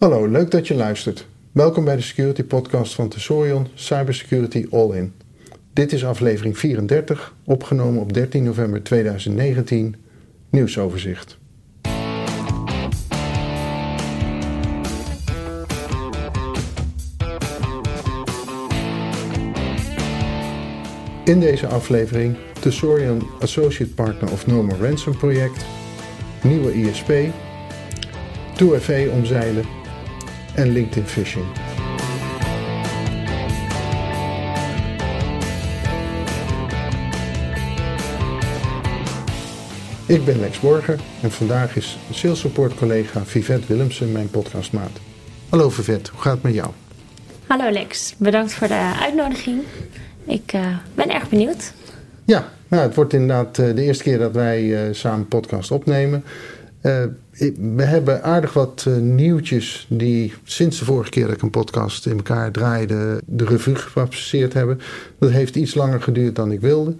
Hallo, leuk dat je luistert. Welkom bij de Security Podcast van Tesorion Cybersecurity All In. Dit is aflevering 34, opgenomen op 13 november 2019. Nieuwsoverzicht. In deze aflevering Tesorion Associate Partner of No More Ransom project, nieuwe ISP, 2FA omzeilen en LinkedIn phishing. Ik ben Lex Borger en vandaag is sales support collega Vivette Willemsen mijn podcastmaat. Hallo Vivette, hoe gaat het met jou? Hallo Lex, bedankt voor de uitnodiging. Ik uh, ben erg benieuwd. Ja, nou, het wordt inderdaad uh, de eerste keer dat wij uh, samen podcast opnemen. We hebben aardig wat nieuwtjes die sinds de vorige keer dat ik een podcast in elkaar draaide, de revue gepasseerd hebben. Dat heeft iets langer geduurd dan ik wilde.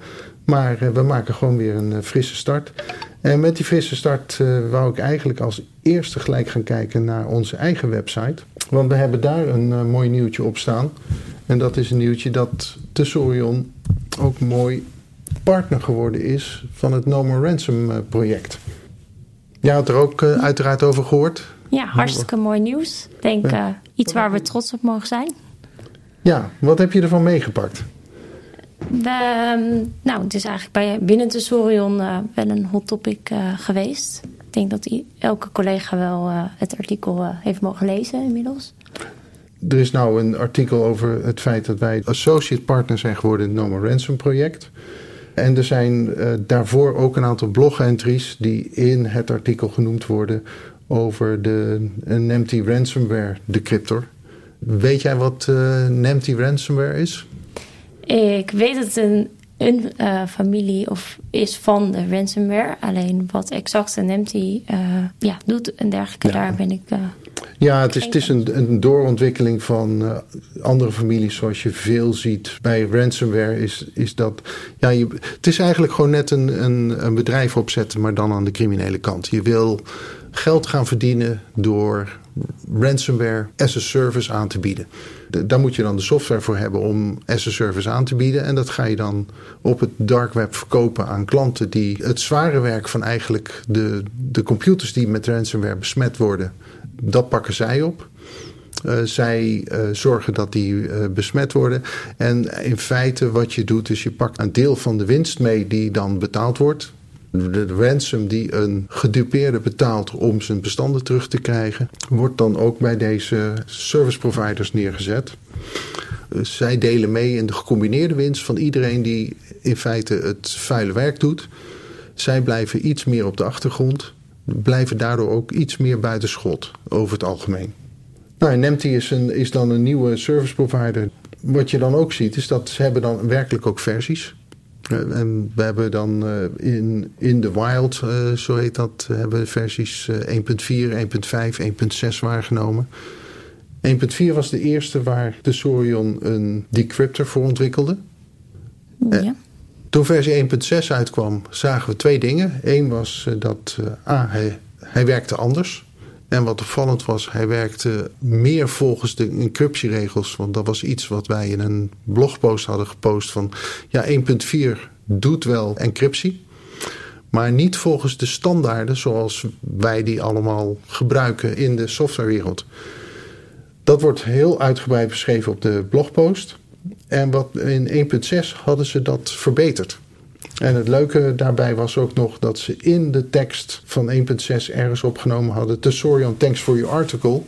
Maar we maken gewoon weer een frisse start. En met die frisse start wou ik eigenlijk als eerste gelijk gaan kijken naar onze eigen website. Want we hebben daar een mooi nieuwtje op staan. En dat is een nieuwtje dat Tesorion ook mooi partner geworden is van het No More Ransom eh, project. Jij had er ook uh, uiteraard over gehoord. Ja, hartstikke mooi nieuws. Ik denk uh, iets waar we trots op mogen zijn. Ja, wat heb je ervan meegepakt? We, ehm, nou, het is eigenlijk bij, binnen Tesorion uh, wel een hot topic geweest. Ik denk dat elke collega wel het artikel heeft mogen lezen inmiddels. Er is nou een artikel over het feit dat wij associate partner zijn geworden in het No More Ransom project. En er zijn uh, daarvoor ook een aantal blog-entries die in het artikel genoemd worden over de NEMTI ransomware decryptor. Weet jij wat uh, ransomware is? Ik weet dat het een, een uh, familie of is van de ransomware. Alleen wat exact een NEMTI ja, doet en dergelijke, ja. daar ben ik ja, het is, het is een, een doorontwikkeling van andere families zoals je veel ziet. Bij ransomware is, is dat... Ja, je, het is eigenlijk gewoon net een, een, een bedrijf opzetten, maar dan aan de criminele kant. Je wil geld gaan verdienen door ransomware as a service aan te bieden. Daar moet je dan de software voor hebben om as a service aan te bieden. En dat ga je dan op het dark web verkopen aan klanten die het zware werk van eigenlijk de, de computers die met ransomware besmet worden dat pakken zij op. Uh, zij uh, zorgen dat die uh, besmet worden. En in feite wat je doet is je pakt een deel van de winst mee die dan betaald wordt. De, ransom die een gedupeerde betaalt om zijn bestanden terug te krijgen, wordt dan ook bij deze service providers neergezet. zij delen mee in de gecombineerde winst van iedereen die in feite het vuile werk doet. Zij blijven iets meer op de achtergrond blijven daardoor ook iets meer buiten schot over het algemeen. Nou, is, een, is dan een nieuwe service provider. Wat je dan ook ziet, is dat ze hebben dan werkelijk ook versies. Uh, en we hebben dan uh, in, in the wild, uh, zo heet dat, hebben versies 1.4, 1.5, 1.6 waargenomen. 1.4 was de eerste waar de Sorion een decryptor voor ontwikkelde. Ja. Toen versie 1.6 uitkwam, zagen we twee dingen. Eén was dat A, hij, hij werkte anders. En wat opvallend was, hij werkte meer volgens de encryptieregels. Want dat was iets wat wij in een blogpost hadden gepost van... ja, 1.4 doet wel encryptie. Maar niet volgens de standaarden zoals wij die allemaal gebruiken in de softwarewereld. Dat wordt heel uitgebreid beschreven op de blogpost. En wat in 1.6 hadden ze dat verbeterd. En het leuke daarbij was ook nog dat ze in de tekst van 1.6 ergens opgenomen hadden: Tesorion, thanks for your article.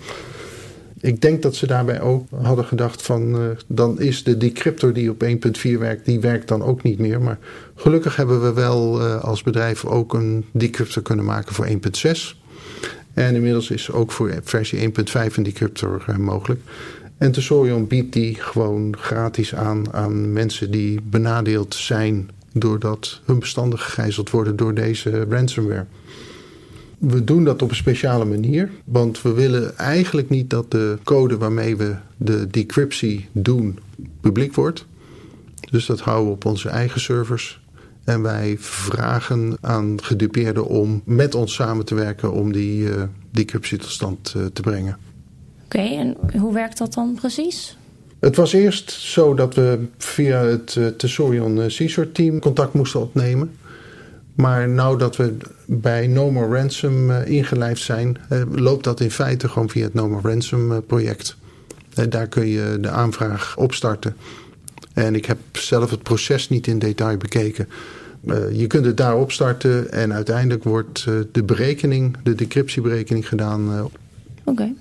Ik denk dat ze daarbij ook hadden gedacht van uh, dan is de decryptor die op 1.4 werkt, die werkt dan ook niet meer. Maar gelukkig hebben we wel uh, als bedrijf ook een decryptor kunnen maken voor 1.6. En inmiddels is ook voor versie 1.5 een decryptor uh, mogelijk. En Tesorion biedt die gewoon gratis aan aan mensen die benadeeld zijn doordat hun bestanden gegijzeld worden door deze ransomware. We doen dat op een speciale manier, want we willen eigenlijk niet dat de code waarmee we de decryptie doen publiek wordt. Dus dat houden we op onze eigen servers. En wij vragen aan gedupeerden om met ons samen te werken om die uh, decryptie tot stand uh, te brengen. Oké, en hoe werkt dat dan precies? Het was eerst zo dat we via het uh, Tesorion CSOR team contact moesten opnemen. Maar nou dat we bij No More Ransom uh, ingelijfd zijn, loopt dat in feite gewoon via het No More Ransom project. daar kun je de aanvraag opstarten. En ik heb zelf het proces niet in detail bekeken. je kunt het daar opstarten en uiteindelijk wordt de berekening, de decryptieberekening gedaan. Oké.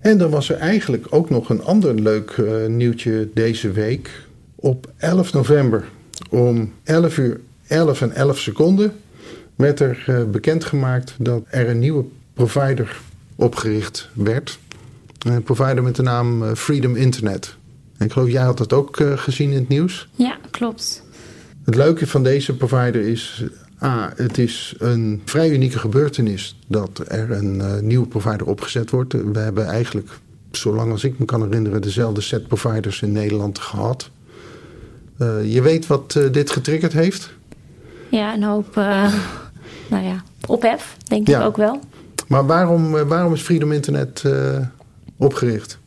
En dan was er eigenlijk ook nog een ander leuk uh, nieuwtje deze week. Op 11 november om 11 uur 11 en 11 seconden werd er uh, bekendgemaakt dat er een nieuwe provider opgericht werd. Een provider met de naam uh, Freedom Internet. En ik geloof jij had dat ook gezien in het nieuws. Ja, klopt. Het leuke van deze provider is A, het is een vrij unieke gebeurtenis dat er een uh, nieuwe provider opgezet wordt. We hebben eigenlijk, zolang als ik me kan herinneren, dezelfde set providers in Nederland gehad. Uh, je weet wat uh, dit getriggerd heeft? Ja, een hoop, nou ja, ophef, denk ja. ik ook wel. Maar waarom, waarom is Freedom Internet opgericht?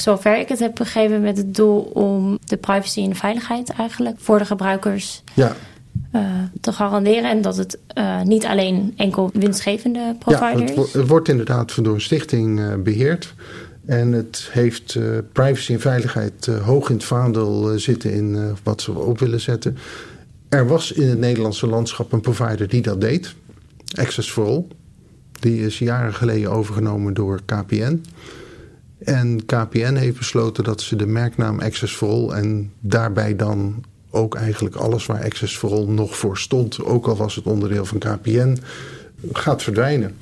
zover ik het heb begrepen met het doel om de privacy en de veiligheid eigenlijk voor de gebruikers ja. Uh, te garanderen. En dat het uh, niet alleen enkel winstgevende provider ja, het, het wordt inderdaad door een stichting uh, beheerd. En het heeft privacy en veiligheid hoog in het vaandel zitten in wat ze op willen zetten. Er was in het Nederlandse landschap een provider die dat deed. Access for All. Die is jaren geleden overgenomen door KPN. En KPN heeft besloten dat ze de merknaam Access for All en daarbij dan ook eigenlijk alles waar Access for All nog voor stond, ook al was het onderdeel van KPN, gaat verdwijnen.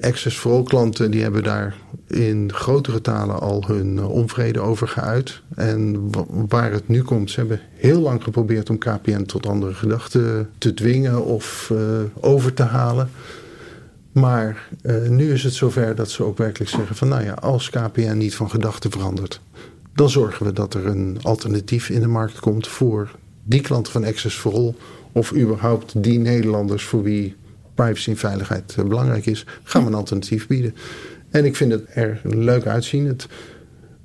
Access for All klanten die hebben daar in grotere talen al hun eh, onvrede over geuit. En waar het nu komt, ze hebben heel lang geprobeerd om KPN tot andere gedachten te dwingen of uh, over te halen. Maar uh, nu is het zover dat ze ook werkelijk zeggen van nou ja, als KPN niet van gedachten verandert, dan zorgen we dat er een alternatief in de markt komt voor die klanten van Access for. Of überhaupt die Nederlanders voor wie privacy en veiligheid eh, belangrijk is, gaan we een alternatief bieden. En ik vind het er leuk uitzien. Het,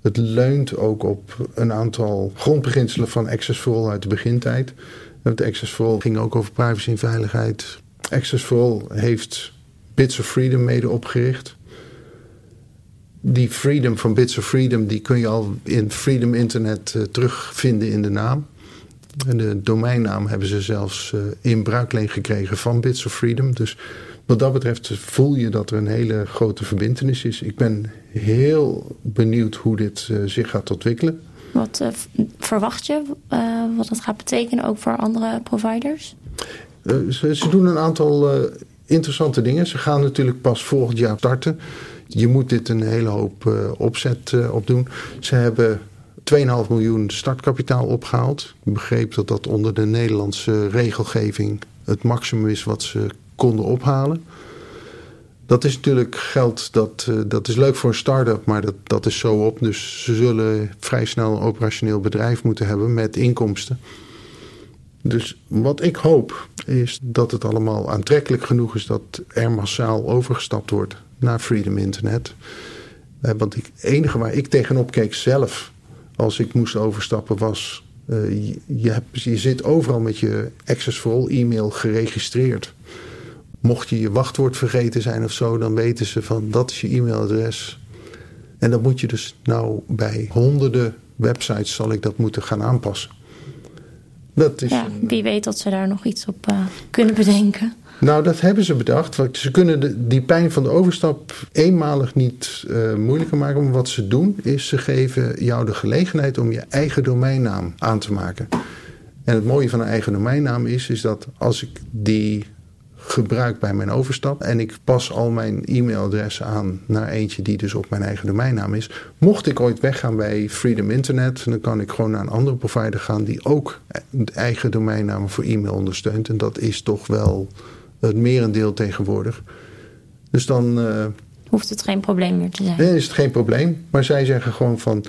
het leunt ook op een aantal grondbeginselen van Access for All uit de begintijd. Want Access for All ging ook over privacy en veiligheid. Access for heeft Bits of Freedom mede opgericht die freedom van Bits of Freedom, die kun je al in Freedom Internet uh, terugvinden in de naam. En de domeinnaam hebben ze zelfs uh, in bruikleen gekregen van Bits of Freedom. Dus wat dat betreft voel je dat er een hele grote verbindenis is. Ik ben heel benieuwd hoe dit uh, zich gaat ontwikkelen. Wat verwacht je wat dat gaat betekenen ook voor andere providers? Ze, ze, doen een aantal interessante dingen. Ze gaan natuurlijk pas volgend jaar starten. Je moet dit een hele hoop uh, opzet uh, op doen. Ze hebben 2,5 miljoen startkapitaal opgehaald. Ik begreep dat dat onder de Nederlandse regelgeving het maximum is wat ze konden ophalen. Dat is natuurlijk geld dat, uh, dat is leuk voor een start-up, maar dat, dat is zo op. Dus ze zullen vrij snel een operationeel bedrijf moeten hebben met inkomsten. Dus wat ik hoop is dat het allemaal aantrekkelijk genoeg is dat er massaal overgestapt wordt naar Freedom Internet. Uh, want het enige waar ik tegenop keek zelf als ik moest overstappen was... Uh, je, je, hebt, je zit overal met je Access for All e-mail geregistreerd. Mocht je je wachtwoord vergeten zijn of zo, dan weten ze van dat is je e-mailadres. En dan moet je dus nou bij honderden websites zal ik dat moeten gaan aanpassen. Dat is ja, wie weet dat ze daar nog iets op uh, kunnen bedenken. Nou, dat hebben ze bedacht. Ze kunnen de, die pijn van de overstap eenmalig niet uh, moeilijker maken. Maar wat ze doen, is ze geven jou de gelegenheid om je eigen domeinnaam aan te maken. En het mooie van een eigen domeinnaam is, is dat als ik die gebruik bij mijn overstap en ik pas al mijn e-mailadres aan naar eentje die dus op mijn eigen domeinnaam is. Mocht ik ooit weggaan bij Freedom Internet, dan kan ik gewoon naar een andere provider gaan die ook eigen domeinnaam voor e-mail ondersteunt. En dat is toch wel het merendeel tegenwoordig. Dus dan. Uh, Hoeft het geen probleem meer te zijn? Nee, is het geen probleem. Maar zij zeggen gewoon van.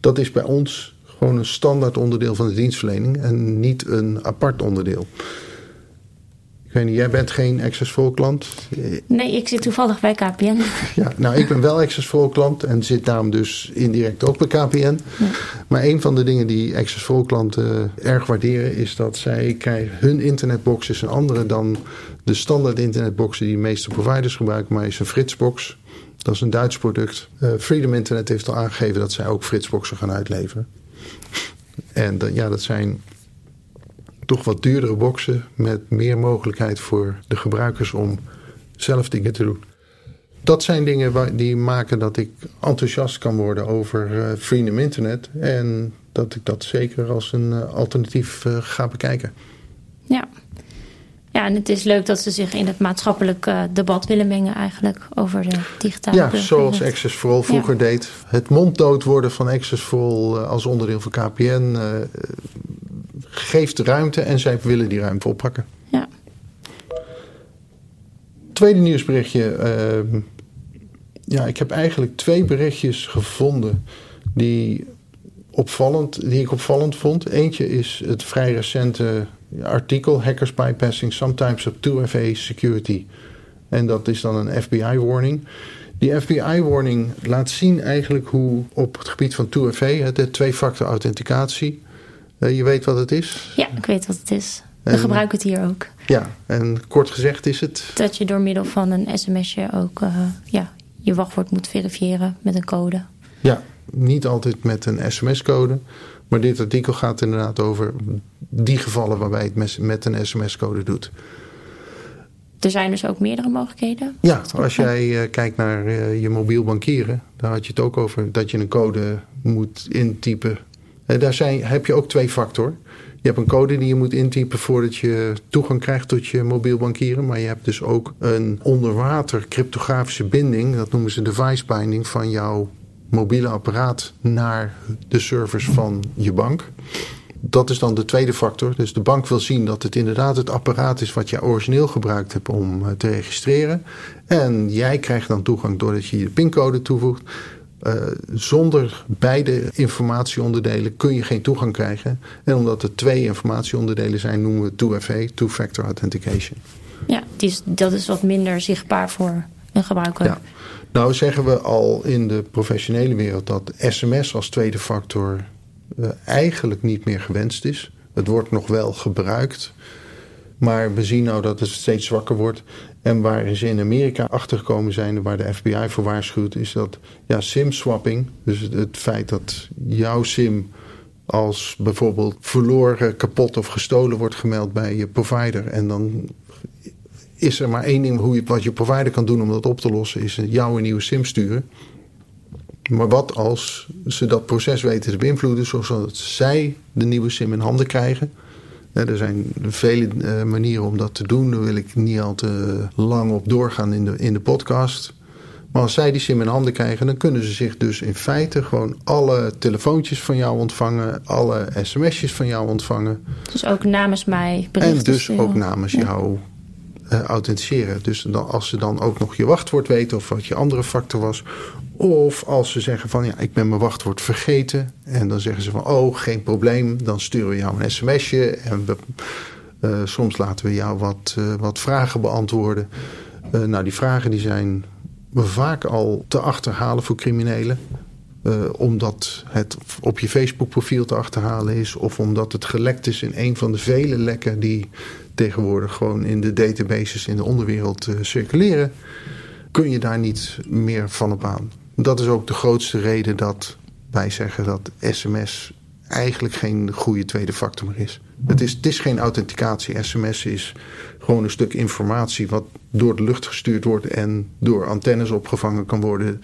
Dat is bij ons gewoon een standaard onderdeel van de dienstverlening en niet een apart onderdeel. Jij bent geen All klant? Nee, ik zit toevallig bij KPN. Ja, nou, ik ben wel All klant en zit daarom dus indirect ook bij KPN. Maar een van de dingen die All klanten erg waarderen is dat zij krijgen hun internetbox is een andere dan de standaard internetboxen die de meeste providers gebruiken, maar is een Fritzbox. Dat is een Duits product. Uh, Freedom Internet heeft al aangegeven dat zij ook Fritzboxen gaan uitleveren. En uh, ja, dat zijn toch wat duurdere boxen met meer mogelijkheid voor de gebruikers om zelf dingen te doen. Dat zijn dingen waar, die maken dat ik enthousiast kan worden over uh, Freedom Internet. En dat ik dat zeker als een uh, alternatief uh, ga bekijken. Ja. Ja, en het is leuk dat ze zich in het maatschappelijk debat willen mengen eigenlijk over de digitale Ja, zoals Access for All vroeger ja. deed. Het monddood worden van Access for All als onderdeel van KPN geeft ruimte en zij willen die ruimte oppakken. Ja. Tweede nieuwsberichtje. Uh, ja, ik heb eigenlijk twee berichtjes gevonden die, opvallend, die ik opvallend vond. Eentje is het vrij recente artikel Hackers Bypassing Sometimes of 2FA Security. En dat is dan een FBI-warning. Die FBI-warning laat zien eigenlijk hoe op het gebied van 2FA, de twee-factor authenticatie, je weet wat het is? Ja, ik weet wat het is. We en, gebruiken het hier ook. Ja, en kort gezegd is het? Dat je door middel van een sms'je ook uh, ja, je wachtwoord moet verifiëren met een code. Ja, niet altijd met een sms-code. Maar dit artikel gaat inderdaad over die gevallen waarbij het met een sms-code doet. Er zijn dus ook meerdere mogelijkheden? Ja, als jij uh, kijkt naar je mobiel bankieren, daar had je het ook over dat je een code moet intypen daar zijn, heb je ook twee factor. Je hebt een code die je moet intypen voordat je toegang krijgt tot je mobiel bankieren. Maar je hebt dus ook een onderwater cryptografische binding. Dat noemen ze device binding van jouw mobiele apparaat naar de servers van je bank. Dat is dan de tweede factor. Dus de bank wil zien dat het inderdaad het apparaat is wat je origineel gebruikt hebt om te registreren. En jij krijgt dan toegang doordat je je pincode toevoegt. Uh, zonder beide informatieonderdelen kun je geen toegang krijgen. En omdat er twee informatieonderdelen zijn, noemen we 2FA, Two-Factor Authentication. Ja, is, dat is wat minder zichtbaar voor een gebruiker. Ja. Nou zeggen we al in de professionele wereld dat sms als tweede factor uh, eigenlijk niet meer gewenst is. Het wordt nog wel gebruikt. Maar we zien nou dat het steeds zwakker wordt. En waar ze in Amerika achtergekomen zijn, waar de FBI voor waarschuwt, is dat ja, SIM-swapping, dus het feit dat jouw SIM als bijvoorbeeld verloren, kapot of gestolen wordt gemeld bij je provider. En dan is er maar één ding hoe je, wat je provider kan doen om dat op te lossen, is jou een nieuwe SIM sturen. Maar wat als ze dat proces weten te beïnvloeden, zodat zij de nieuwe SIM in handen krijgen? Er zijn vele uh, manieren om dat te doen. Daar wil ik niet al te lang op doorgaan in de, in de podcast. Maar als zij die sim in handen krijgen, dan kunnen ze zich dus in feite gewoon alle telefoontjes van jou ontvangen, alle sms'jes van jou ontvangen. Dus ook namens mij berichten. En dus ook namens jou uh, authenticeren. Dus dan, als ze dan ook nog je wachtwoord weten of wat je andere factor was. Of als ze zeggen van ja, ik ben mijn wachtwoord vergeten. En dan zeggen ze van oh, geen probleem. Dan sturen we jou een sms'je. En we, uh, soms laten we jou wat, uh, wat vragen beantwoorden. nou, die vragen die zijn vaak al te achterhalen voor criminelen. Omdat het op je Facebook profiel te achterhalen is. Of omdat het gelekt is in een van de vele lekken die tegenwoordig gewoon in de databases in de onderwereld uh, circuleren. Kun je daar niet meer van op aan. Dat is ook de grootste reden dat wij zeggen dat sms eigenlijk geen goede tweede factor meer is. Het is, het is geen authenticatie. SMS is gewoon een stuk informatie wat door de lucht gestuurd wordt en door antennes opgevangen kan worden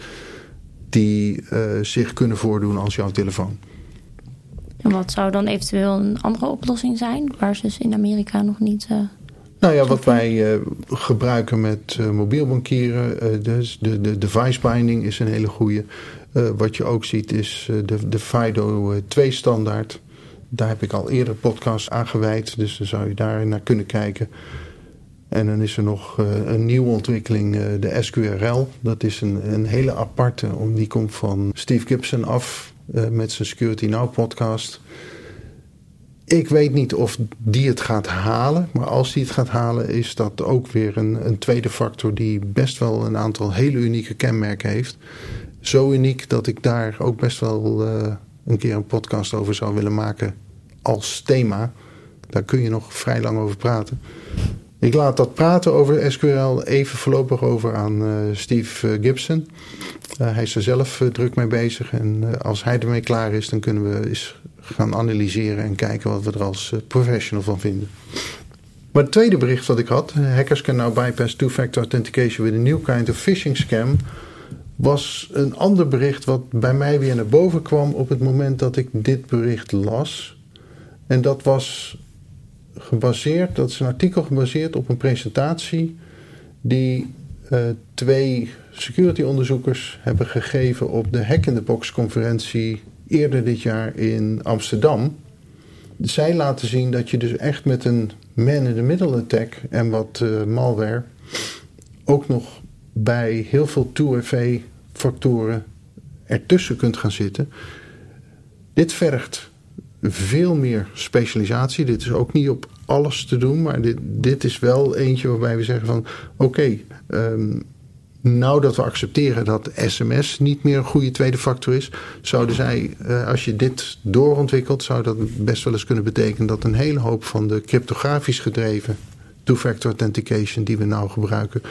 die uh, zich kunnen voordoen als jouw telefoon. En wat zou dan eventueel een andere oplossing zijn, waar ze dus in Amerika nog niet. Uh, nou ja, wat wij uh, gebruiken met uh, mobiel bankieren, dus de, de device binding is een hele goede. wat je ook ziet is de, de FIDO 2 standaard. Daar heb ik al eerder podcast aan gewijd, dus dan zou je daar naar kunnen kijken. En dan is er nog een nieuwe ontwikkeling, de SQRL. Dat is een, een hele aparte, die komt van Steve Gibson af uh, met zijn Security Now podcast. Ik weet niet of die het gaat halen. Maar als die het gaat halen, is dat ook weer een, een tweede factor die best wel een aantal hele unieke kenmerken heeft. Zo uniek dat ik daar ook best wel uh, een keer een podcast over zou willen maken als thema. Daar kun je nog vrij lang over praten. Ik laat dat praten over SQL even voorlopig over aan uh, Steve eh, Gibson. Uh, hij is er zelf druk mee bezig. En als hij ermee klaar is, dan kunnen we eens gaan analyseren en kijken wat we er als professional van vinden. Maar het tweede bericht wat ik had, hackers can now bypass two-factor authentication with a new kind of phishing scam, was een ander bericht wat bij mij weer naar boven kwam op het moment dat ik dit bericht las. En dat was gebaseerd, dat is een artikel gebaseerd op een presentatie die uh, twee security onderzoekers hebben gegeven op de Hack in the Box conferentie eerder dit jaar in Amsterdam. Zij laten zien dat je dus echt met een man-in-the-middle attack en wat uh, malware ook nog bij heel veel 2FA factoren ertussen kunt gaan zitten. Dit vergt veel meer specialisatie. Dit is ook niet op alles te doen, maar dit, dit is wel eentje waarbij we zeggen van oké, okay, ehm, nou dat we accepteren dat sms niet meer een goede tweede factor is, zouden zij, uh, als je dit doorontwikkelt, zou dat best wel eens kunnen betekenen dat een hele hoop van de cryptografisch gedreven two-factor authentication die we nou gebruiken,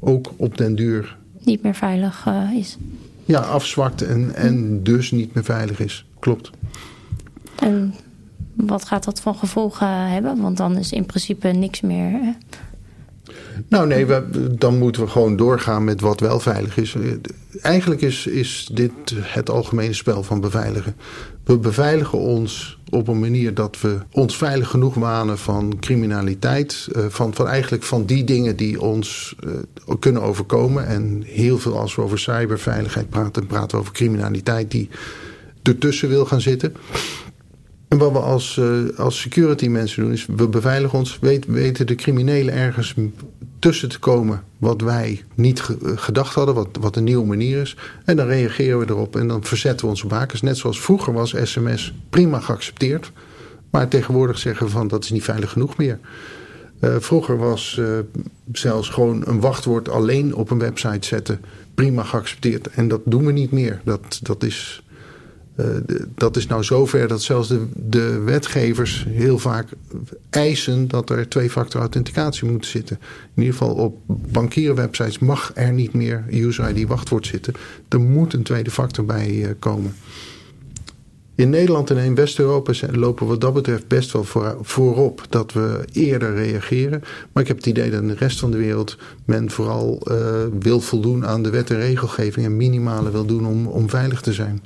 ook op den duur niet meer veilig uh, is. Ja, afzwakt en, en dus niet meer veilig is. Klopt. En wat gaat dat van gevolgen hebben? Want dan is in principe niks meer. Nou nee, we, dan moeten we gewoon doorgaan met wat wel veilig is. Eigenlijk is, is dit het algemene spel van beveiligen. We beveiligen ons op een manier dat we ons veilig genoeg wanen van criminaliteit. Eh, van, van eigenlijk van die dingen die ons uh, kunnen overkomen. En heel veel als we over cyberveiligheid praten, praten we over criminaliteit die ertussen wil gaan zitten. En wat we als, uh, als security mensen doen, is we beveiligen ons, weet, weten de criminelen ergens tussen te komen wat wij niet gedacht hadden, wat, wat een nieuwe manier is. En dan reageren we erop en dan verzetten we onze bakens. Net zoals vroeger was sms prima geaccepteerd. Maar tegenwoordig zeggen we van dat is niet veilig genoeg meer. Uh, vroeger was zelfs gewoon een wachtwoord alleen op een website zetten prima geaccepteerd. En dat doen we niet meer. Dat, dat is dat is nou zover dat zelfs de, de wetgevers heel vaak eisen dat er twee-factor authenticatie moet zitten. In ieder geval op bankierenwebsites mag er niet meer user ID wachtwoord zitten. Er moet een tweede factor bij uh, komen. In Nederland en in West-Europa lopen we wat dat betreft best wel voor, voorop dat we eerder reageren. Maar ik heb het idee dat in de rest van de wereld men vooral uh, wil voldoen aan de wet en regelgeving en minimale wil doen om, om veilig te zijn.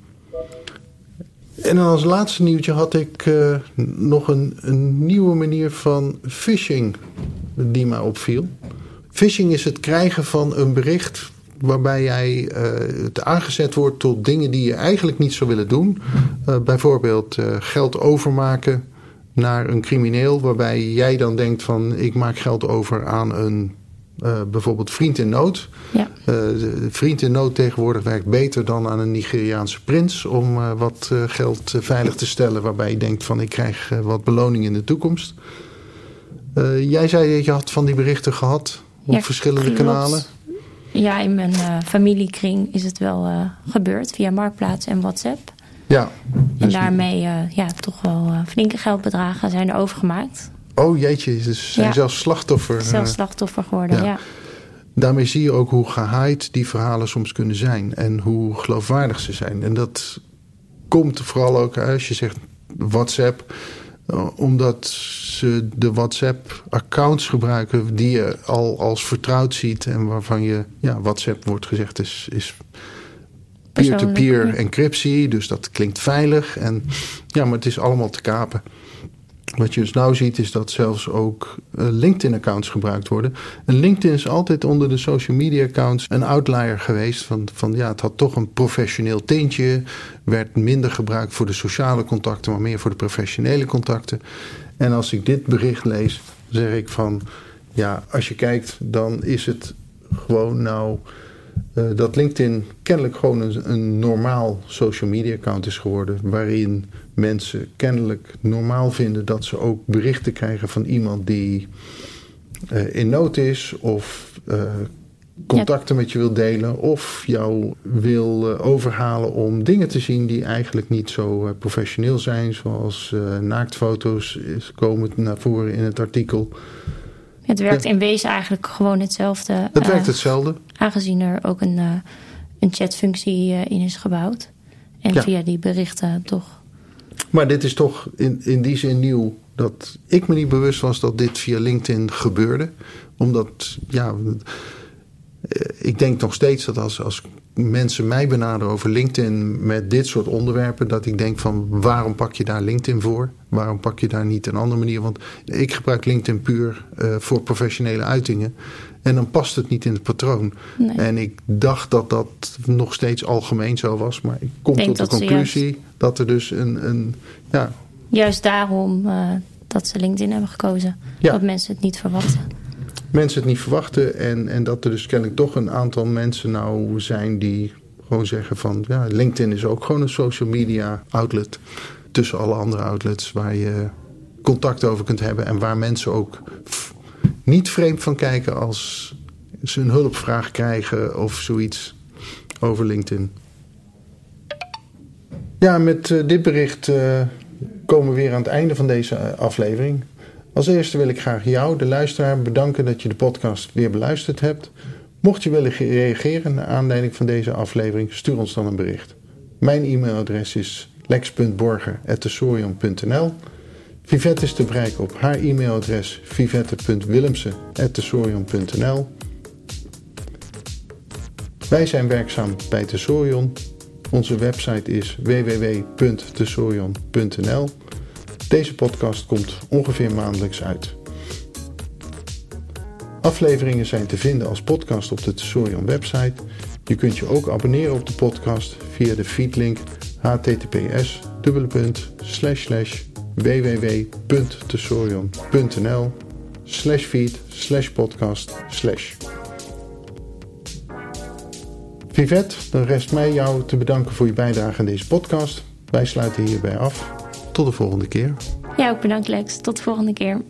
En dan als laatste nieuwtje had ik uh, nog een, een, nieuwe manier van phishing die mij opviel. Phishing is het krijgen van een bericht waarbij jij uh, het aangezet wordt tot dingen die je eigenlijk niet zou willen doen. Uh, bijvoorbeeld geld overmaken naar een crimineel, waarbij jij dan denkt van ik maak geld over aan een uh, bijvoorbeeld vriend in nood. Ja. Uh, de vriend in nood tegenwoordig werkt beter dan aan een Nigeriaanse prins om uh, wat geld veilig te stellen, waarbij je denkt van ik krijg wat beloning in de toekomst. jij zei dat je had van die berichten gehad op ja, verschillende klopt. kanalen. Ja, in mijn familiekring is het wel gebeurd via Marktplaats en WhatsApp. Ja. En daarmee ja, toch wel flinke geldbedragen zijn er overgemaakt. Oh jeetje, ze zijn ja. zelfs slachtoffer. Zelfs slachtoffer geworden, ja. ja. Daarmee zie je ook hoe gehaaid die verhalen soms kunnen zijn. En hoe geloofwaardig ze zijn. En dat komt vooral ook als je zegt WhatsApp. Omdat ze de WhatsApp-accounts gebruiken die je al als vertrouwd ziet. En waarvan je, ja, WhatsApp wordt gezegd is, is peer-to-peer -peer encryptie. Dus dat klinkt veilig. En ja, maar het is allemaal te kapen. Wat je dus nou ziet is dat zelfs ook uh, LinkedIn-accounts gebruikt worden. En LinkedIn is altijd onder de social media-accounts een outlier geweest. Van, van ja, het had toch een professioneel tintje. Werd minder gebruikt voor de sociale contacten, maar meer voor de professionele contacten. En als ik dit bericht lees, zeg ik van ja, als je kijkt, dan is het gewoon nou. Uh, dat LinkedIn kennelijk gewoon een, een normaal social media account is geworden. Waarin mensen kennelijk normaal vinden dat ze ook berichten krijgen van iemand die uh, in nood is of uh, contacten ja. met je wil delen of jou wil uh, overhalen om dingen te zien die eigenlijk niet zo professioneel zijn, zoals naaktfoto's komen naar voren in het artikel. Het werkt ja. in wezen eigenlijk gewoon hetzelfde. Het werkt hetzelfde. Aangezien er ook een, een chatfunctie in is gebouwd. En ja. via die berichten toch. Maar dit is toch in, in die zin nieuw dat ik me niet bewust was dat dit via LinkedIn gebeurde. Omdat, ja, ik denk nog steeds dat als, als mensen mij benaderen over LinkedIn met dit soort onderwerpen, dat ik denk van waarom pak je daar LinkedIn voor? Waarom pak je daar niet een andere manier? Want ik gebruik LinkedIn puur uh, voor professionele uitingen. En dan past het niet in het patroon. Nee. En ik dacht dat dat nog steeds algemeen zo was. Maar ik kom tot de conclusie juist... dat er dus een, een ja, Juist daarom uh, dat ze LinkedIn hebben gekozen. Ja. Dat mensen het niet verwachten. Mensen het niet verwachten. En, en dat er dus kennelijk toch een aantal mensen nou zijn die gewoon zeggen van... Ja, LinkedIn is ook gewoon een social media outlet. Tussen alle andere outlets waar je contact over kunt hebben. En waar mensen ook niet vreemd van kijken als ze een hulpvraag krijgen of zoiets over LinkedIn. Ja, met uh, dit bericht uh, komen we weer aan het einde van deze aflevering. Als eerste wil ik graag jou, de luisteraar, bedanken dat je de podcast weer beluisterd hebt. Mocht je willen reageren naar aanleiding van deze aflevering, stuur ons dan een bericht. Mijn e-mailadres is lex.borger.tesorion.nl Vivette is te bereiken op haar e-mailadres vivette.willemsen.tesorion.nl Wij zijn werkzaam bij Tesorion onze website is www.tesorion.nl. Deze podcast komt ongeveer maandelijks uit. Afleveringen zijn te vinden als podcast op de Tesorion website. Je kunt je ook abonneren op de podcast via de feedlink https www.tesorion.nl slash feed slash podcast slash. Vivette, dan rest mij jou te bedanken voor je bijdrage aan deze podcast. Wij sluiten hierbij af. Tot de volgende keer. Ja, ook bedankt Lex. Tot de volgende keer.